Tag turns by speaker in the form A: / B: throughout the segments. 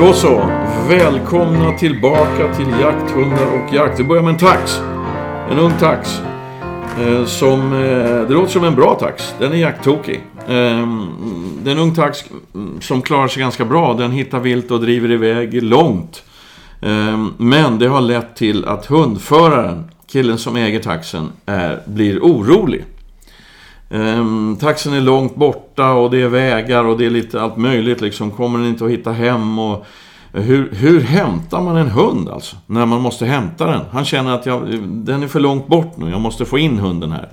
A: Då så. Välkomna tillbaka till Jakthundar och jakt. Vi börjar med en tax. En ung tax. Eh, som, eh, det låter som en bra tax. Den är jakttokig. Eh, det är en ung tax mm, som klarar sig ganska bra. Den hittar vilt och driver iväg långt. Eh, men det har lett till att hundföraren, killen som äger taxen, är, blir orolig. Ehm, taxen är långt borta och det är vägar och det är lite allt möjligt liksom. Kommer den inte att hitta hem och... Eh, hur, hur hämtar man en hund alltså? När man måste hämta den. Han känner att jag, den är för långt bort nu. Jag måste få in hunden här.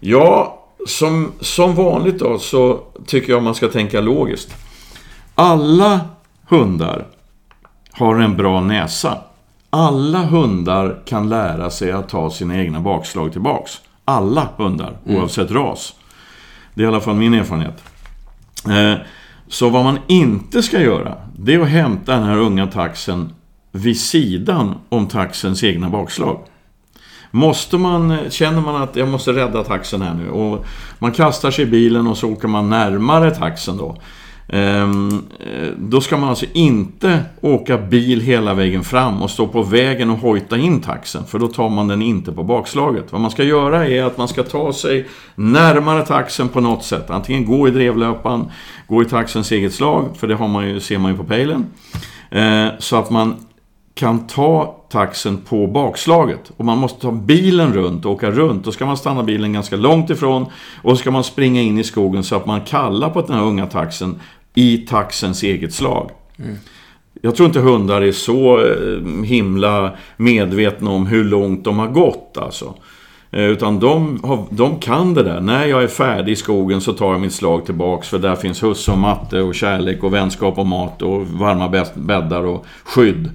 A: Ja, som, som vanligt då så tycker jag man ska tänka logiskt. Alla hundar har en bra näsa. Alla hundar kan lära sig att ta sina egna bakslag tillbaks. Alla hundar, oavsett ras. Det är i alla fall min erfarenhet. Eh, så vad man inte ska göra, det är att hämta den här unga taxen vid sidan om taxens egna bakslag. Måste man, känner man att jag måste rädda taxen här nu och man kastar sig i bilen och så åker man närmare taxen då. Ehm, eh, då ska man alltså inte åka bil hela vägen fram och stå på vägen och hojta in taxen, för då tar man den inte på bakslaget. Vad man ska göra är att man ska ta sig närmare taxen på något sätt. Antingen gå i drevlöpan, gå i taxens eget slag, för det har man ju, ser man ju på pejlen. Ehm, så att man kan ta taxen på bakslaget. Och man måste ta bilen runt och åka runt. Då ska man stanna bilen ganska långt ifrån. Och så ska man springa in i skogen så att man kallar på den här unga taxen i taxens eget slag. Jag tror inte hundar är så eh, himla medvetna om hur långt de har gått alltså. Eh, utan de, har, de kan det där. När jag är färdig i skogen så tar jag mitt slag tillbaks. För där finns husse och matte och kärlek och vänskap och mat och varma bäddar och skydd.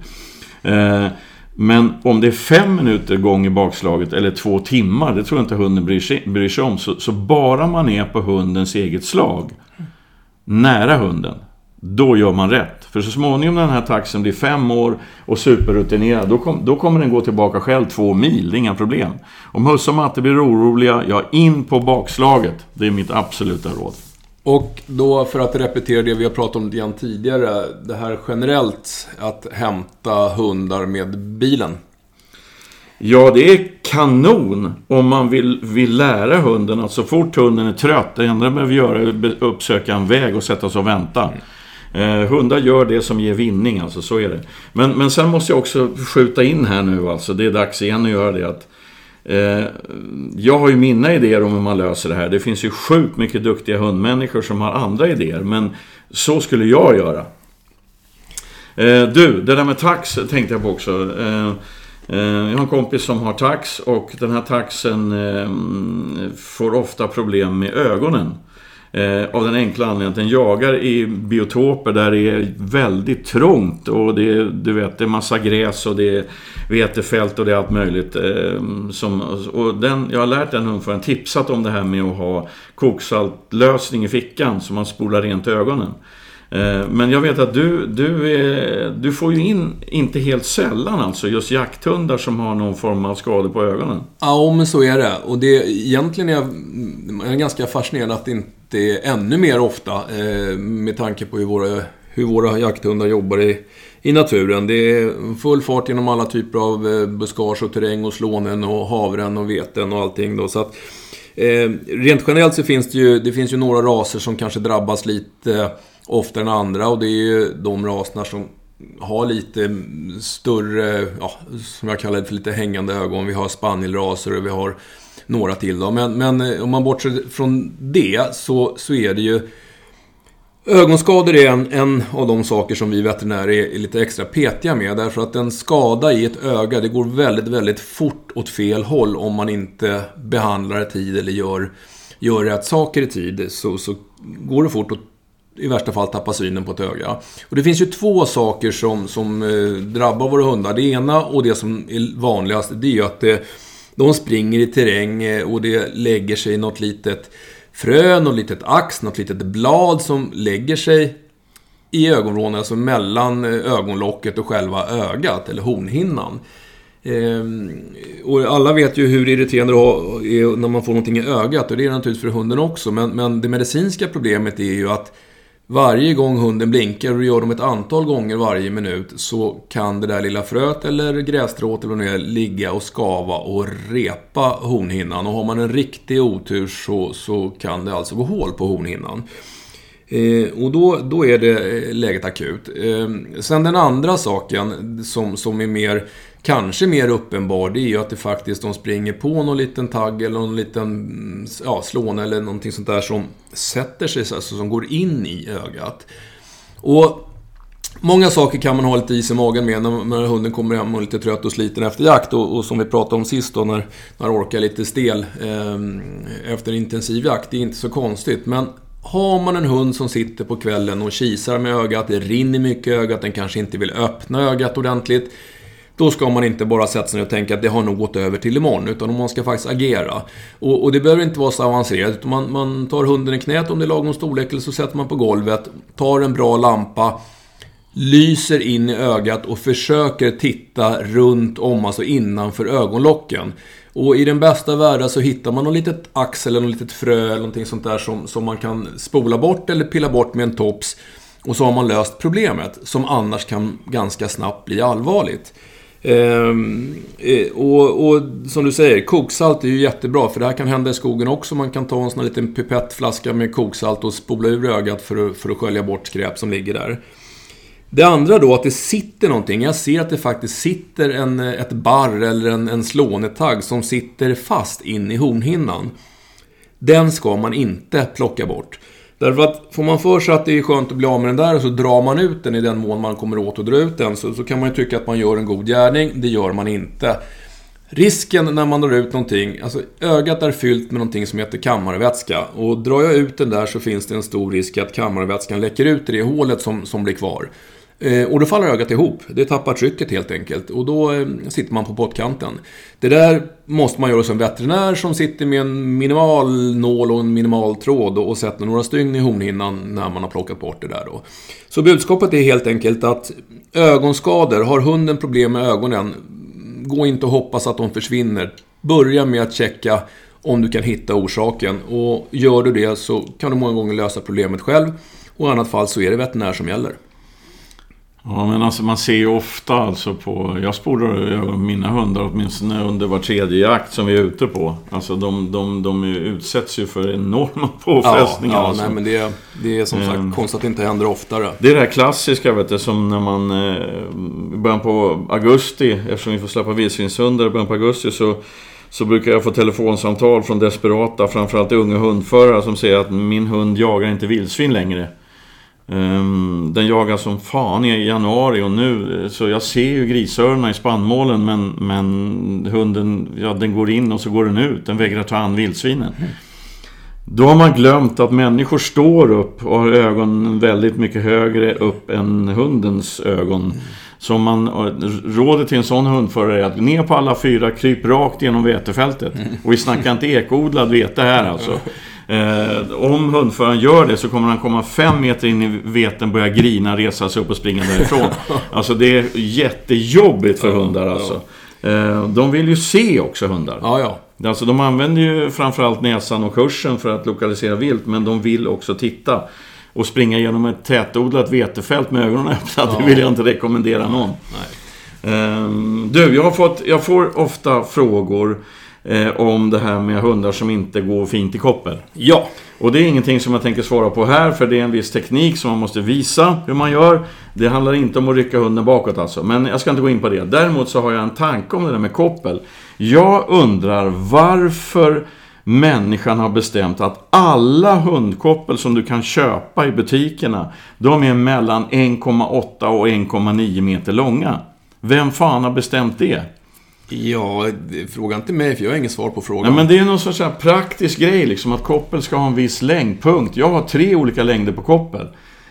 A: Eh, men om det är fem minuter gång i bakslaget eller två timmar, det tror jag inte hunden bryr sig, bryr sig om. Så, så bara man är på hundens eget slag, nära hunden, då gör man rätt. För så småningom när den här taxen blir fem år och superrutinerad, då, kom, då kommer den gå tillbaka själv två mil, det är inga problem. Om husse och matte blir oroliga, ja in på bakslaget. Det är mitt absoluta råd.
B: Och då för att repetera det vi har pratat om igen tidigare. Det här generellt att hämta hundar med bilen.
A: Ja, det är kanon om man vill, vill lära hunden att så fort hunden är trött, det enda man behöver göra är att uppsöka en väg och sätta sig och vänta. Eh, hundar gör det som ger vinning, alltså så är det. Men, men sen måste jag också skjuta in här nu, alltså det är dags igen att göra det. Att, eh, jag har ju mina idéer om hur man löser det här. Det finns ju sjukt mycket duktiga hundmänniskor som har andra idéer, men så skulle jag göra. Eh, du, det där med tax tänkte jag på också. Eh, jag har en kompis som har tax och den här taxen eh, får ofta problem med ögonen. Eh, av den enkla anledningen att den jagar i biotoper där det är väldigt trångt och det är, du vet, det är massa gräs och det är vetefält och det är allt möjligt. Som, och den, jag har lärt den hundföraren, tipsat om det här med att ha koksaltlösning i fickan så man spolar rent ögonen. Eh, men jag vet att du, du, är, du får ju in, inte helt sällan alltså, just jakthundar som har någon form av skador på ögonen.
B: Ja, men så är det. Och det, egentligen är jag, ganska fascinerad att det inte är ännu mer ofta. Eh, med tanke på hur våra, hur våra jakthundar jobbar i, i naturen. Det är full fart genom alla typer av buskage och terräng och slånen och havren och veten och allting då. Så att, eh, rent generellt så finns det ju, det finns ju några raser som kanske drabbas lite oftare än andra och det är ju de raserna som har lite större, ja, som jag kallar det för lite hängande ögon. Vi har spanielraser och vi har några till då. Men, men eh, om man bortser från det så, så är det ju Ögonskador är en, en av de saker som vi veterinärer är, är lite extra petiga med. Därför att en skada i ett öga, det går väldigt, väldigt fort åt fel håll om man inte behandlar i tid eller gör, gör rätt saker i tid. Så, så går det fort åt i värsta fall tappa synen på ett öga. Och det finns ju två saker som, som eh, drabbar våra hundar. Det ena och det som är vanligast, det är ju att eh, de springer i terräng eh, och det lägger sig något litet frö, något litet ax, något litet blad som lägger sig i ögonvrån, alltså mellan ögonlocket och själva ögat, eller hornhinnan. Ehm, och alla vet ju hur irriterande det är när man får någonting i ögat och det är det naturligtvis för hunden också. Men, men det medicinska problemet är ju att varje gång hunden blinkar, och det gör de ett antal gånger varje minut, så kan det där lilla fröet eller grässtrået eller vad det är ligga och skava och repa hornhinnan. Och har man en riktig otur så, så kan det alltså gå hål på hornhinnan. Eh, och då, då är det eh, läget akut. Eh, sen den andra saken som, som är mer, kanske mer uppenbar, det är ju att det faktiskt de springer på någon liten tagg eller någon liten ja, slåne eller någonting sånt där som sätter sig, alltså, som går in i ögat. Och Många saker kan man ha lite is i magen med när, när hunden kommer hem och är lite trött och sliten efter jakt. Och, och som vi pratade om sist då, när, när orkar lite stel eh, efter intensiv jakt. Det är inte så konstigt. Men har man en hund som sitter på kvällen och kisar med ögat, det rinner mycket i ögat, den kanske inte vill öppna ögat ordentligt. Då ska man inte bara sätta sig ner och tänka att det har nog gått över till imorgon, utan man ska faktiskt agera. Och, och det behöver inte vara så avancerat, utan man, man, tar hunden i knät om det är lagom storlek, eller så sätter man på golvet, tar en bra lampa, lyser in i ögat och försöker titta runt om, alltså innanför ögonlocken. Och i den bästa världen så hittar man något litet ax eller något litet frö eller någonting sånt där som, som man kan spola bort eller pilla bort med en tops. Och så har man löst problemet, som annars kan ganska snabbt bli allvarligt. Ehm, eh, och, och, som du säger, koksalt är ju jättebra för det här kan hända i skogen också. Man kan ta en sån här liten pipettflaska med koksalt och spola ur ögat för att, för att skölja bort skräp som ligger där. Det andra då, att det sitter någonting. Jag ser att det faktiskt sitter en, ett barr eller en, en slånetagg som sitter fast in i hornhinnan. Den ska man inte plocka bort. Därför att får man för sig att det är skönt att bli av med den där och så drar man ut den i den mån man kommer åt att dra ut den så, så kan man ju tycka att man gör en god gärning. Det gör man inte. Risken när man drar ut någonting, alltså ögat är fyllt med någonting som heter kammarvätska. Och drar jag ut den där så finns det en stor risk att kammarvätskan läcker ut i det hålet som, som blir kvar. Eh, och då faller ögat ihop. Det tappar trycket helt enkelt. Och då eh, sitter man på pottkanten. Det där måste man göra som veterinär som sitter med en minimal nål och en minimal tråd och sätter några stygn i hornhinnan när man har plockat bort det där då. Så budskapet är helt enkelt att ögonskador, har hunden problem med ögonen, gå inte och hoppas att de försvinner. Börja med att checka om du kan hitta orsaken. Och gör du det så kan du många gånger lösa problemet själv. Och i annat fall så är det veterinär som gäller.
A: Ja, men alltså man ser ju ofta alltså på... Jag spolar mina hundar åtminstone under var tredje jakt som vi är ute på. Alltså de, de, de utsätts ju för enorma påfrestningar.
B: Ja, ja
A: alltså.
B: nej, men det, det är som sagt mm. konstigt att det inte händer oftare.
A: Det är det här klassiska, vet du, som när man... Eh, I början på augusti, eftersom vi får släppa vildsvinshundar i början på augusti, så så brukar jag få telefonsamtal från desperata, framförallt unga hundförare som säger att min hund jagar inte vildsvin längre. Um, den jagar som fan i januari och nu, så jag ser ju grisörarna i spannmålen men, men hunden, ja den går in och så går den ut. Den vägrar ta an vildsvinen. Då har man glömt att människor står upp och har ögonen väldigt mycket högre upp än hundens ögon. Så man, rådet till en sån hundförare är att ner på alla fyra, kryp rakt genom vetefältet. Och vi snackar inte ekodlad vete här alltså. Eh, om hundföraren gör det så kommer han komma fem meter in i veten, börja grina, resa sig upp och springa därifrån. alltså det är jättejobbigt för hundar alltså. Eh, de vill ju se också hundar.
B: Ja, ja.
A: Alltså de använder ju framförallt näsan och kursen för att lokalisera vilt, men de vill också titta. Och springa genom ett tätodlat vetefält med ögonen öppna, ja. det vill jag inte rekommendera någon. Nej. Um, du, jag, har fått, jag får ofta frågor eh, om det här med hundar som inte går fint i koppel.
B: Ja.
A: Och det är ingenting som jag tänker svara på här, för det är en viss teknik som man måste visa hur man gör. Det handlar inte om att rycka hunden bakåt alltså, men jag ska inte gå in på det. Däremot så har jag en tanke om det där med koppel. Jag undrar varför människan har bestämt att alla hundkoppel som du kan köpa i butikerna, de är mellan 1,8 och 1,9 meter långa. Vem fan har bestämt det?
B: Ja, fråga inte mig för jag har inget svar på frågan.
A: Nej, men det är någon sorts praktisk grej liksom att koppel ska ha en viss längd. Punkt. Jag har tre olika längder på koppel.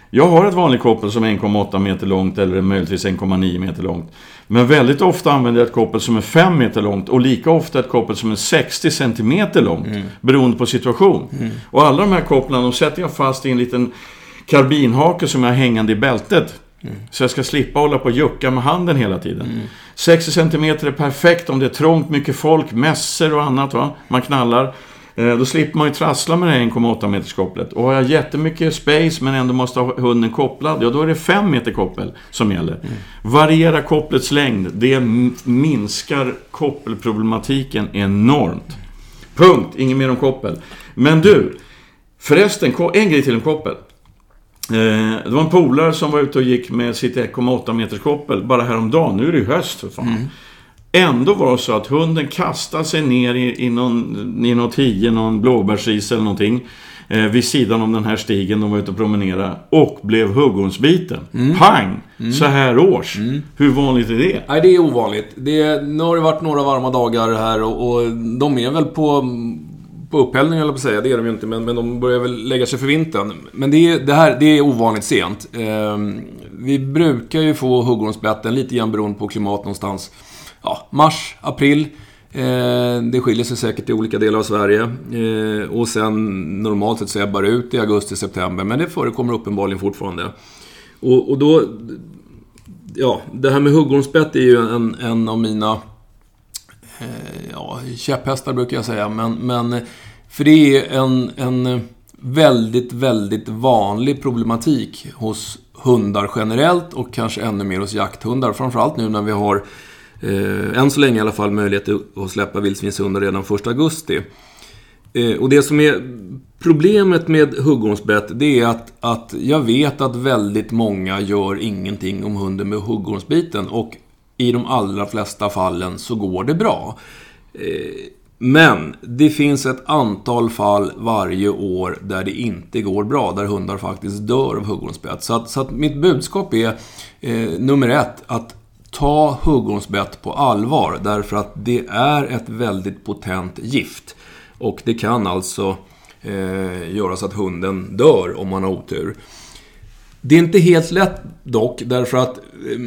A: Jag har ett vanligt koppel som är 1,8 meter långt eller möjligtvis 1,9 meter långt. Men väldigt ofta använder jag ett koppel som är 5 meter långt och lika ofta ett koppel som är 60 centimeter långt. Mm. Beroende på situation. Mm. Och alla de här kopplen de sätter jag fast i en liten karbinhake som är hängande i bältet. Mm. Så jag ska slippa hålla på och jucka med handen hela tiden. Mm. 60 cm är perfekt om det är trångt, mycket folk, mässor och annat. Va? Man knallar. Eh, Då slipper man ju trassla med det här 1,8 meters kopplet. Och har jag jättemycket space men ändå måste ha hunden kopplad, ja då är det 5 meter koppel som gäller. Variera kopplets längd, det minskar koppelproblematiken enormt. Punkt, inget mer om koppel. Men du, förresten, en grej till om koppel. Eh, det var en polare som var ute och gick med sitt 1,8 meters koppel bara häromdagen. Nu är det ju höst för fan. Ändå var det så att hunden kastade sig ner i, i, någon, i något hie, någon blåbärsris eller någonting. Eh, vid sidan om den här stigen de var ute och promenerade. Och blev huggormsbiten. Pang! Så här års. Hur vanligt är det?
B: Nej, det är ovanligt. Det, nu har det varit några varma dagar här och, och de är väl på, på upphällning, eller på att säga. Det är de ju inte, men, men de börjar väl lägga sig för vintern. Men det, är, det här det är ovanligt sent. Ehm, vi brukar ju få huggormsbetten lite grann beroende på klimat någonstans. Ja, mars, april. Eh, det skiljer sig säkert i olika delar av Sverige. Eh, och sen normalt sett så ebbar det ut i augusti-september, men det förekommer uppenbarligen fortfarande. Och, och då... Ja, det här med huggormsbett är ju en, en av mina Eh, ja, käpphästar brukar jag säga. Men, men eh, för det är en, en eh, väldigt, väldigt vanlig problematik hos hundar generellt och kanske ännu mer hos jakthundar. Framförallt nu när vi har, eh, än så länge i alla fall, möjlighet att släppa vildsvinshundar redan 1 augusti. Eh, och det som är problemet med huggormsbett, det är att, att jag vet att väldigt många gör ingenting om hunden med huggormsbiten. Och i de allra flesta fallen så går det bra. Eh, men det finns ett antal fall varje år där det inte går bra, där hundar faktiskt dör av huggormsbett. Så att, så att mitt budskap är, eh, nummer ett, att ta huggormsbett på allvar. Därför att det är ett väldigt potent gift. Och det kan alltså eh, göra så att hunden dör om man har otur. Det är inte helt lätt dock, därför att eh,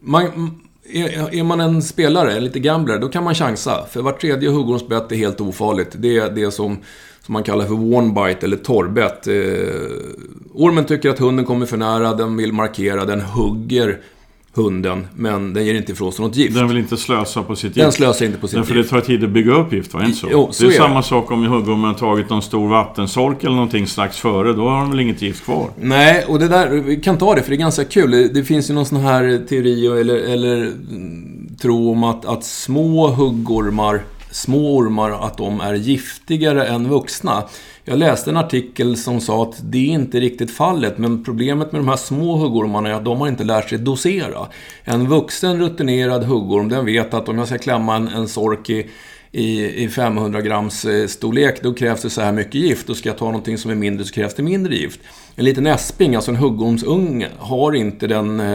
B: man, är, är man en spelare, lite gambler, då kan man chansa. För vart tredje huggormsbett är helt ofarligt. Det är det som, som man kallar för warnbite eller torrbett. Eh, ormen tycker att hunden kommer för nära, den vill markera, den hugger hunden, men den ger inte ifrån sig något gift.
A: Den vill inte slösa på sitt
B: Den
A: gift.
B: slösar inte på sitt
A: Därför det
B: gift.
A: tar tid att bygga upp gift, det inte så?
B: Jo, så
A: det är,
B: är
A: samma
B: det.
A: sak om huggormen har tagit någon stor vattensork eller någonting strax före. Då har de väl inget gift kvar?
B: Nej, och det där, vi kan ta det för det är ganska kul. Det, det finns ju någon sån här teori eller, eller mm, tro om att, att små huggormar, små ormar, att de är giftigare än vuxna. Jag läste en artikel som sa att det är inte riktigt fallet, men problemet med de här små huggormarna är att de har inte lärt sig dosera. En vuxen rutinerad huggorm, den vet att om jag ska klämma en, en sork i i, i 500 grams eh, storlek, då krävs det så här mycket gift. Och ska jag ta någonting som är mindre så krävs det mindre gift. En liten äsping, alltså en huggormsunge, har inte den eh,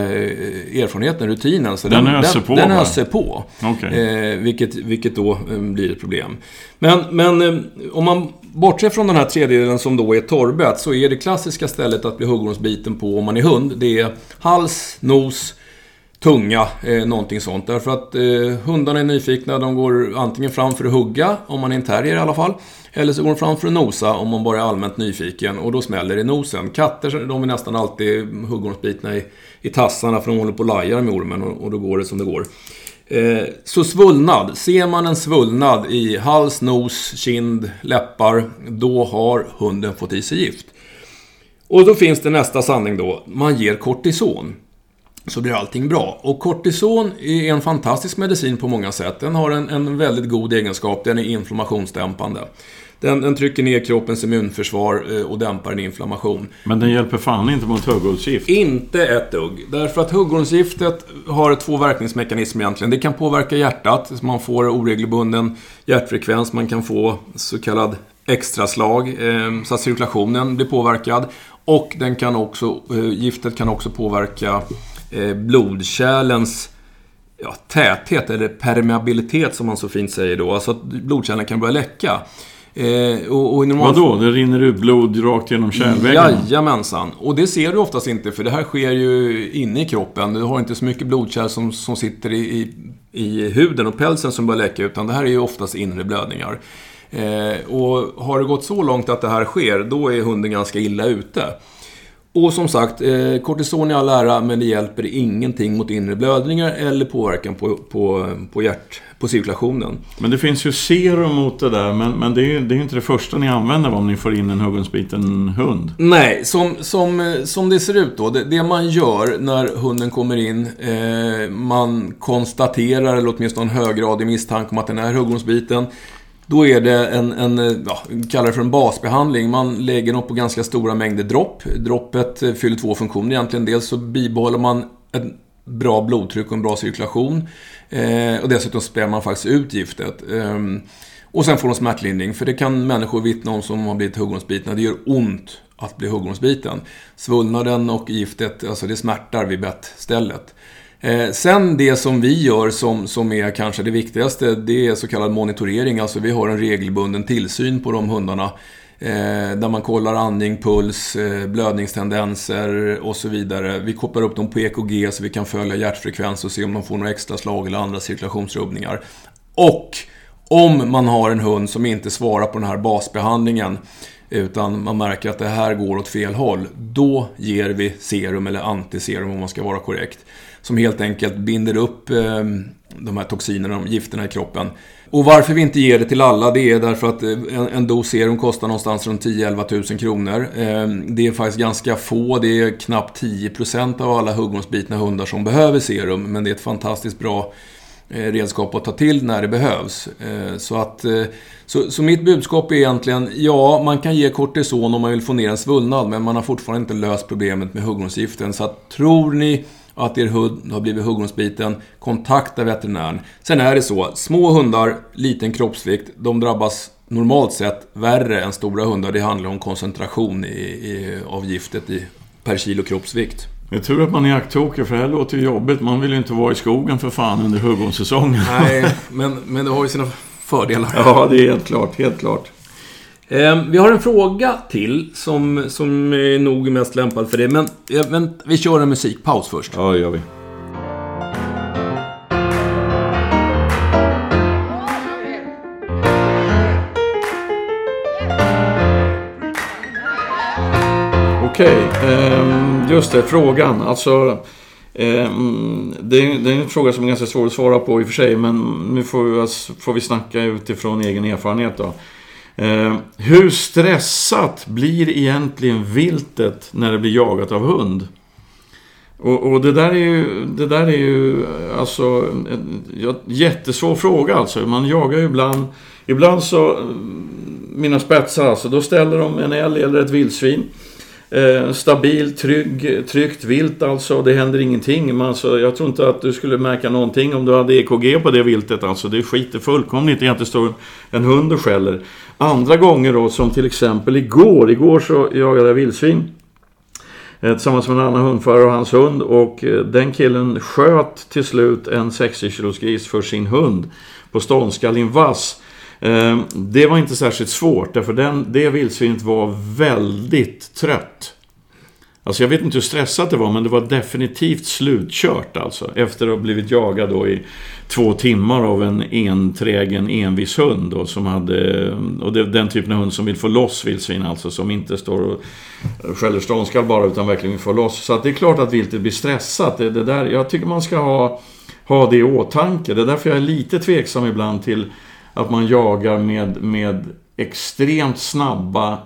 B: erfarenheten, rutinen. Så
A: Den öser på,
B: Den öser på.
A: Okej.
B: Eh, vilket, vilket då eh, blir ett problem. Men, men eh, om man bortser från den här tredjedelen som då är torrbett, så är det klassiska stället att bli huggormsbiten på om man är hund, det är hals, nos, tunga, eh, någonting sånt. Därför att eh, hundarna är nyfikna, de går antingen fram för att hugga, om man är en terrier i alla fall. Eller så går de fram för att nosa, om man bara är allmänt nyfiken. Och då smäller det i nosen. Katter, de är nästan alltid huggormsbitna i, i tassarna, för de håller på och lajar med ormen och, och då går det som det går. Eh, så svullnad. Ser man en svullnad i hals, nos, kind, läppar, då har hunden fått i sig gift. Och då finns det nästa sanning då. Man ger kortison. Så blir allting bra. Och kortison är en fantastisk medicin på många sätt. Den har en, en väldigt god egenskap. Den är inflammationsdämpande. Den, den trycker ner kroppens immunförsvar eh, och dämpar en inflammation.
A: Men den hjälper fan inte mot huggormsgift.
B: Inte ett dugg. Därför att huggormsgiftet har två verkningsmekanismer egentligen. Det kan påverka hjärtat, man får oregelbunden hjärtfrekvens. Man kan få så kallad extraslag, eh, så att cirkulationen blir påverkad. Och den kan också, eh, giftet kan också påverka blodkärlens ja, täthet, eller permeabilitet som man så fint säger då. Alltså att blodkärlen kan börja läcka. Eh, och, och i normal-
A: Vadå? Det rinner ut blod rakt genom kärlväggarna?
B: Jajamensan. Och det ser du oftast inte, för det här sker ju inne i kroppen. Du har inte så mycket blodkärl som, som sitter i, i, i huden och pälsen som börjar läcka, utan det här är ju oftast inre blödningar. Eh, och har det gått så långt att det här sker, då är hunden ganska illa ute. Och som sagt, eh, kortison i all ära, men det hjälper ingenting mot inre blödningar eller påverkan på, på, på, hjärt, på cirkulationen.
A: Men det finns ju serum mot det där, men, men det är ju det är inte det första ni använder om ni får in en huggensbiten hund.
B: Nej, som, som, som det ser ut då, det, det man gör när hunden kommer in, eh, man konstaterar, eller åtminstone en höggradig misstanke om att den är huggormsbiten. Då är det en, en eh, ja, kallar det för en basbehandling. Man lägger dem på ganska stora mängder dropp. Droppet eh, fyller två funktioner egentligen. Dels så bibehåller man ett bra blodtryck och en bra cirkulation. Eh, och dessutom spär man faktiskt ut giftet. Eh, och sen får de smärtlindring, för det kan människor vittna om som har blivit huggormsbitna. Det gör ont att bli huggormsbiten. Svullnaden och giftet, alltså det smärtar vid bettstället. Eh, sen det som vi gör som, som är kanske det viktigaste, det är så kallad monitorering. Alltså vi har en regelbunden tillsyn på de hundarna. Eh, där man kollar andning, puls, eh, blödningstendenser och så vidare. Vi kopplar upp dem på EKG så vi kan följa hjärtfrekvens och se om de får några extra slag eller andra cirkulationsrubbningar. Och om man har en hund som inte svarar på den här basbehandlingen utan man märker att det här går åt fel håll. Då ger vi serum eller antiserum om man ska vara korrekt som helt enkelt binder upp ehm, de här toxinerna, de gifterna i kroppen. Och varför vi inte ger det till alla, det är därför att eh, en, en dos serum kostar någonstans runt 10-11 000 kronor. Ehm, det är faktiskt ganska få, det är knappt 10% av alla huggormsbitna hundar som behöver serum, men det är ett fantastiskt bra eh, redskap att ta till när det behövs. Eh, så, att, så, så, mitt budskap är egentligen, ja, man kan ge kortison om man vill få ner en svullnad, men man har fortfarande inte löst problemet med huggormsgiften. Så att, tror ni att er hund har blivit huggormsbiten, kontakta veterinären. Sen är det så, små hundar, liten kroppsvikt, de drabbas normalt sett värre än stora hundar. Det handlar om koncentration i, i, av giftet i, per kilo kroppsvikt.
A: Det är tur att man är jakttokig för det här låter ju jobbigt. Man vill ju inte vara i skogen för fan under huggormssäsongen.
B: Nej, men, men det har ju sina fördelar.
A: Ja, det är helt klart. Helt klart.
B: Ehm, vi har en fråga till som, som är nog mest lämpad för det. Men, men vi kör en musikpaus först.
A: Ja, det gör vi. Okej, okay, just det, frågan. Alltså, ehm, det är, en fråga som är ganska svår att svara på i och för sig, men nu får vi, alltså, får vi snacka utifrån egen erfarenhet då. Eh, hur stressat blir egentligen viltet när det blir jagat av hund? Och, och, det där är ju, det där är ju alltså en jättesvår fråga alltså. Man jagar ju ibland, ibland så, mm, mina spetsar alltså, då ställer de en älg eller ett vildsvin. Eh, stabil, trygg, tryggt vilt alltså. Det händer ingenting. Men alltså, jag tror inte att du skulle märka någonting om du hade EKG på det viltet. Alltså, det skiter fullkomligt i att det står en hund och skäller. Andra gånger då, som till exempel igår. Igår så jagade jag vildsvin. Eh, tillsammans med en annan hundförare och hans hund. Och eh, den killen sköt till slut en 60 kilos gris för sin hund. På ståndskallin vass. Ehm, det var inte särskilt svårt, därför den, det vildsvinet var väldigt trött. Alltså jag vet inte hur stressat det var, men det var definitivt slutkört alltså. Efter att ha blivit jagad då i två timmar av en enträgen, envis hund då, som hade... Och det är den typen av hund som vill få loss vildsvin alltså, som inte står och skäller ståndskall bara, utan verkligen vill få loss. Så att det är klart att viltet blir stressat. Det, det där, jag tycker man ska ha, ha det i åtanke. Det är därför jag är lite tveksam ibland till att man jagar med, med extremt snabba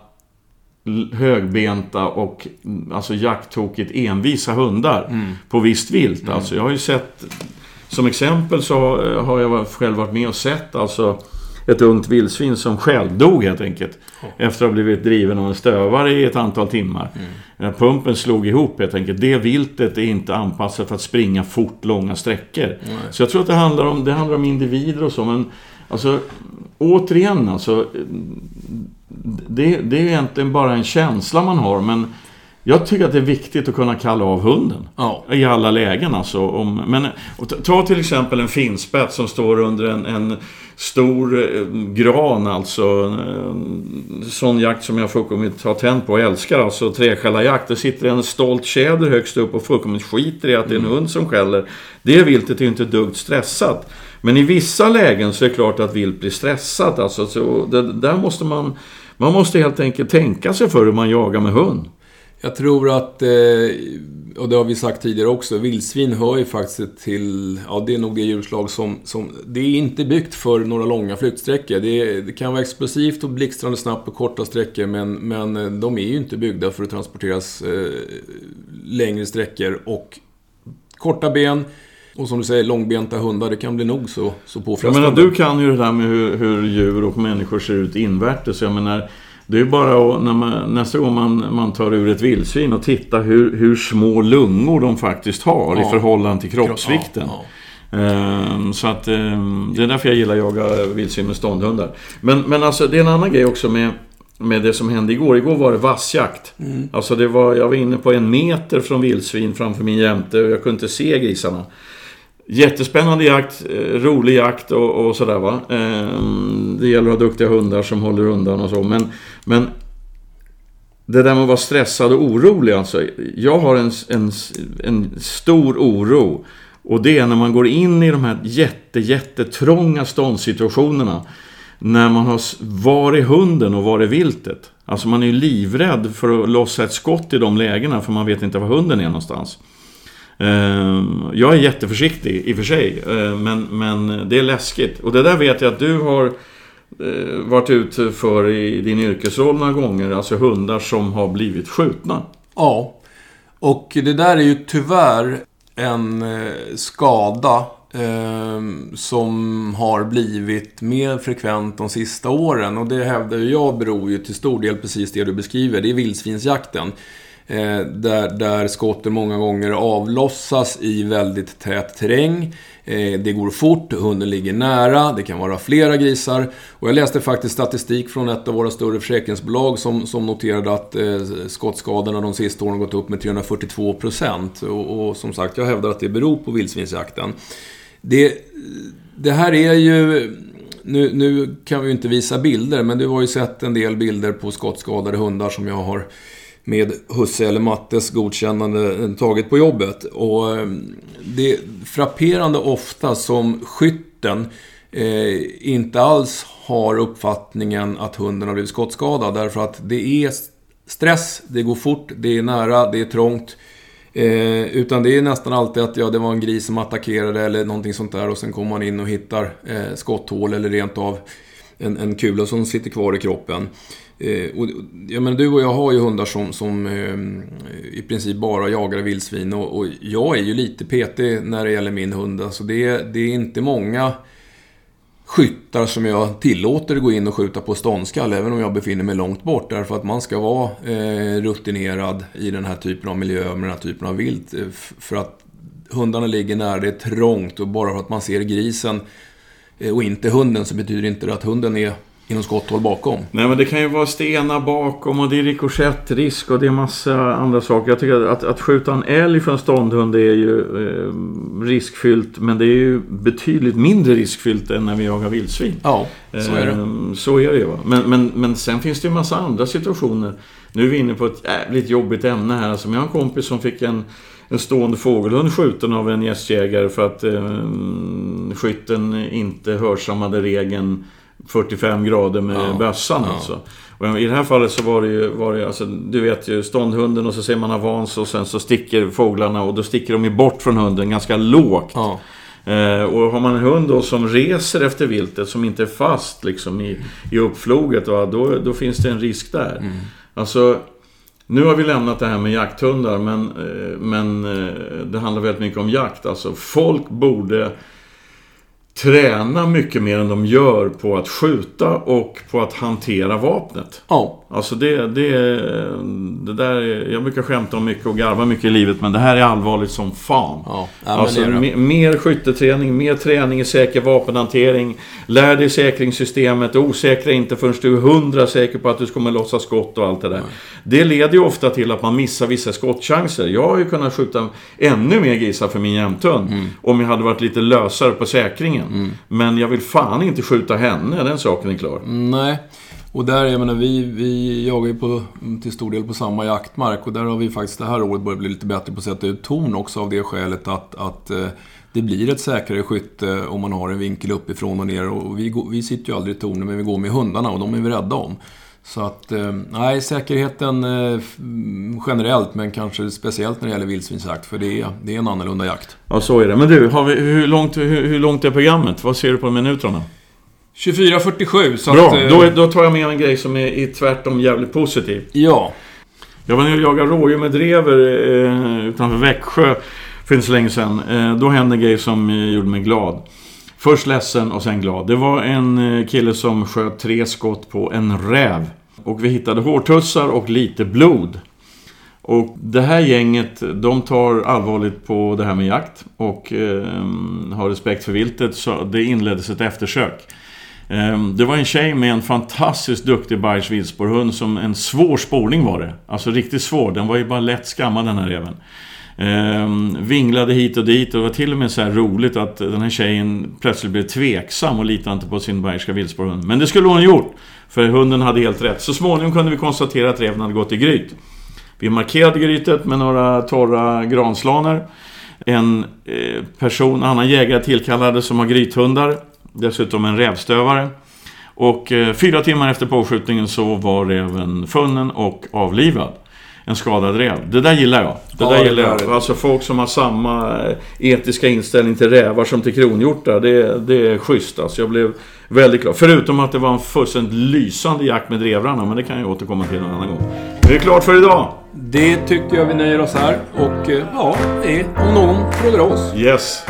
A: högbenta och alltså jakttokigt envisa hundar mm. på visst vilt. Mm. Alltså, jag har ju sett, som exempel så har jag själv varit med och sett alltså ett ungt vildsvin som självdog helt enkelt. Efter att ha blivit driven av en stövare i ett antal timmar. Mm. Pumpen slog ihop helt enkelt. Det viltet är inte anpassat för att springa fort långa sträckor. Så jag tror att det handlar om, det handlar om individer och så. Men Alltså, återigen alltså. Det, det är egentligen bara en känsla man har, men jag tycker att det är viktigt att kunna kalla av hunden. Ja. I alla lägen alltså. Om, men, ta till exempel en finspett som står under en, en stor eh, gran alltså. Sån jakt som jag fullkomligt har tänt på och älskar. Alltså träskällarjakt. Det sitter en stolt tjäder högst upp och fullkomligt skiter i att det är en mm. hund som skäller. Det viltet är ju inte duggt stressat. Men i vissa lägen så är det klart att vilt blir stressat. Alltså, så det, där måste man... Man måste helt enkelt tänka sig för hur man jagar med hund.
B: Jag tror att, eh, och det har vi sagt tidigare också, vildsvin hör ju faktiskt till, ja det är nog det djurslag som, som det är inte byggt för några långa flyktsträckor. Det, det kan vara explosivt och blixtrande snabbt på korta sträckor men, men eh, de är ju inte byggda för att transporteras eh, längre sträckor och korta ben och som du säger, långbenta hundar, det kan bli nog så, så påfrestande.
A: Jag menar, du kan ju det där med hur, hur djur och människor ser ut invärtes. Jag menar, det är bara att när man, nästa gång man, man tar ur ett vildsvin och tittar hur, hur små lungor de faktiskt har ja. i förhållande till kroppsvikten. Ja, ja. Ehm, så att ehm, det är därför jag gillar att jaga vildsvin med ståndhundar. Men, men alltså det är en annan grej också med, med det som hände igår. Igår var det vassjakt. Mm. Alltså det var, jag var inne på en meter från vildsvin framför min jämte och jag kunde inte se grisarna. Jättespännande jakt, eh, rolig jakt och, och sådär va. Ehm, det gäller att ha duktiga hundar som håller undan och så. Men, men det där med att vara stressad och orolig alltså. Jag har en, en, en stor oro. Och det är när man går in i de här jätte, jättetrånga ståndssituationerna. När man har var är hunden och var är viltet? Alltså man är ju livrädd för att lossa ett skott i de lägena för man vet inte var hunden är någonstans. Eh, jag är jätteförsiktig i och för sig, eh, men, men det är läskigt. Och det där vet jag att du har eh, varit ute för i din yrkesroll några gånger. Alltså hundar som har blivit skjutna.
B: Ja, och det där är ju tyvärr en skada eh, som har blivit mer frekvent de sista åren. Och det hävdar jag beror ju till stor del precis det du beskriver. Det är vildsvinsjakten. Eh, där, där skotten många gånger avlossas i väldigt tät terräng. Eh, det går fort, hunden ligger nära, det kan vara flera grisar. Och jag läste faktiskt statistik från ett av våra större försäkringsbolag som, som noterade att eh, skottskadorna de sista åren gått upp med 342 procent. Och, och, som sagt, jag hävdar att det beror på vildsvinsjakten. Det, det här är ju... Nu, nu kan vi ju inte visa bilder, men du har ju sett en del bilder på skottskadade hundar som jag har med husse eller mattes godkännande tagit på jobbet. Och eh, det är frapperande ofta som skytten eh, inte alls har uppfattningen att hunden har blivit skottskadad. Därför att det är stress, det går fort, det är nära, det är trångt. Eh, utan det är nästan alltid att ja, det var en gris som attackerade eller någonting sånt där och sen kommer man in och hittar eh, skotthål eller rent av en, en kula som sitter kvar i kroppen. Eh, och, jag menar, du och jag har ju hundar som, som eh, i princip bara jagar vildsvin och, och, jag är ju lite petig när det gäller min hund. Alltså det, det är inte många skyttar som jag tillåter gå in och skjuta på ståndskall, även om jag befinner mig långt bort. Därför att man ska vara eh, rutinerad i den här typen av miljö, med den här typen av vilt. Eh, för att hundarna ligger nära, det är trångt och bara för att man ser grisen eh, och inte hunden så betyder inte det att hunden är inom skotthåll bakom.
A: Nej, men det kan ju vara stenar bakom och det är rikoschettrisk och det är massa andra saker. Jag tycker att, att skjuta en älg från ståndhund är ju eh, riskfyllt, men det är ju betydligt mindre riskfyllt än när vi jagar vildsvin.
B: Ja, så är det.
A: Eh, så är det ju. Men, men, men sen finns det ju massa andra situationer. Nu är vi inne på ett jävligt jobbigt ämne här. Alltså, jag har en kompis som fick en en stående fågelhund skjuten av en gästjägare för att eh, skytten inte hörsammade regeln 45 grader med ja, bössan ja. alltså. Och I det här fallet så var det ju, var det, alltså, du vet ju ståndhunden och så ser man avans och sen så sticker fåglarna och då sticker de ju bort från hunden ganska lågt. Ja. Eh, och har man en hund då som reser efter viltet som inte är fast liksom i, i uppfloget, va, då, då finns det en risk där. Mm. Alltså, nu har vi lämnat det här med jakthundar men, eh, men eh, det handlar väldigt mycket om jakt. Alltså folk borde träna mycket mer än de gör på att skjuta och på att hantera vapnet.
B: Ja.
A: Alltså det, det, det där jag brukar skämta om mycket och garva mycket i livet men det här är allvarligt som fan.
B: Ja.
A: Ja, alltså mer skytteträning, mer träning i säker vapenhantering. Lär dig säkringssystemet, osäkra inte förrän du är hundra säker på att du kommer lossa skott och allt det där. Nej. Det leder ju ofta till att man missar vissa skottchanser. Jag har ju kunnat skjuta ännu mer grisar för min jämthund mm. om jag hade varit lite lösare på säkringen. Mm. Men jag vill fan inte skjuta henne, den saken är klar.
B: Nej. Och där, jag menar, vi, vi jagar ju på, till stor del på samma jaktmark och där har vi faktiskt det här året börjat bli lite bättre på att sätta ut torn också av det skälet att, att eh, det blir ett säkrare skytte om man har en vinkel uppifrån och ner. Och vi, vi sitter ju aldrig i tornen, men vi går med hundarna och de är vi rädda om. Så att, eh, nej, säkerheten eh, generellt, men kanske speciellt när det gäller vildsvinsjakt, för det är, det är en annorlunda jakt.
A: Ja, så är det. Men du, har vi, hur, långt, hur, hur långt är programmet? Vad ser du på minuterna?
B: 24.47, så
A: Bra,
B: att... eh,
A: då, då tar jag med en grej som är, är tvärtom jävligt positiv.
B: Ja.
A: Jag var nere och jagade rådjur med drever eh, utanför Växjö för inte så länge sedan. Eh, då hände en grej som gjorde mig glad. Först ledsen och sen glad. Det var en eh, kille som sköt tre skott på en räv. Och vi hittade hårtussar och lite blod. Och det här gänget, de tar allvarligt på det här med jakt och eh, har respekt för viltet. Så det inleddes ett eftersök. Eh, Det var en tjej med en fantastiskt duktig bajsvildsporrhund som en svår spårning var det. Alltså riktigt svår. Den var ju bara lätt skammad den här reven. Ehm, vinglade hit och dit och det var till och med så här roligt att den här tjejen plötsligt blev tveksam och litade inte på sin bayerska viltspårhund. Men det skulle hon ha gjort. För hunden hade helt rätt. Så småningom kunde vi konstatera att reven hade gått i gryt. Vi markerade grytet med några torra granslaner. En eh, person, annan jägare tillkallade som har grythundar. Dessutom en rävstövare. Och eh, fyra timmar efter påskjutningen så var räven funnen och avlivad. En skadad räv. Det där gillar jag. Det
B: Ja,
A: där
B: det
A: gillar jag. Alltså folk som har samma eh, etiska inställning till rävar som till kronhjortar. Det, det är schysst alltså. Jag blev väldigt glad. Förutom att det var en fullständigt lysande jakt med drevrarna. Men det kan jag återkomma till en annan gång. Det är klart för idag.
B: Det tycker jag vi nöjer oss här. Och eh, ja, det är om någon frågar oss.
A: Yes.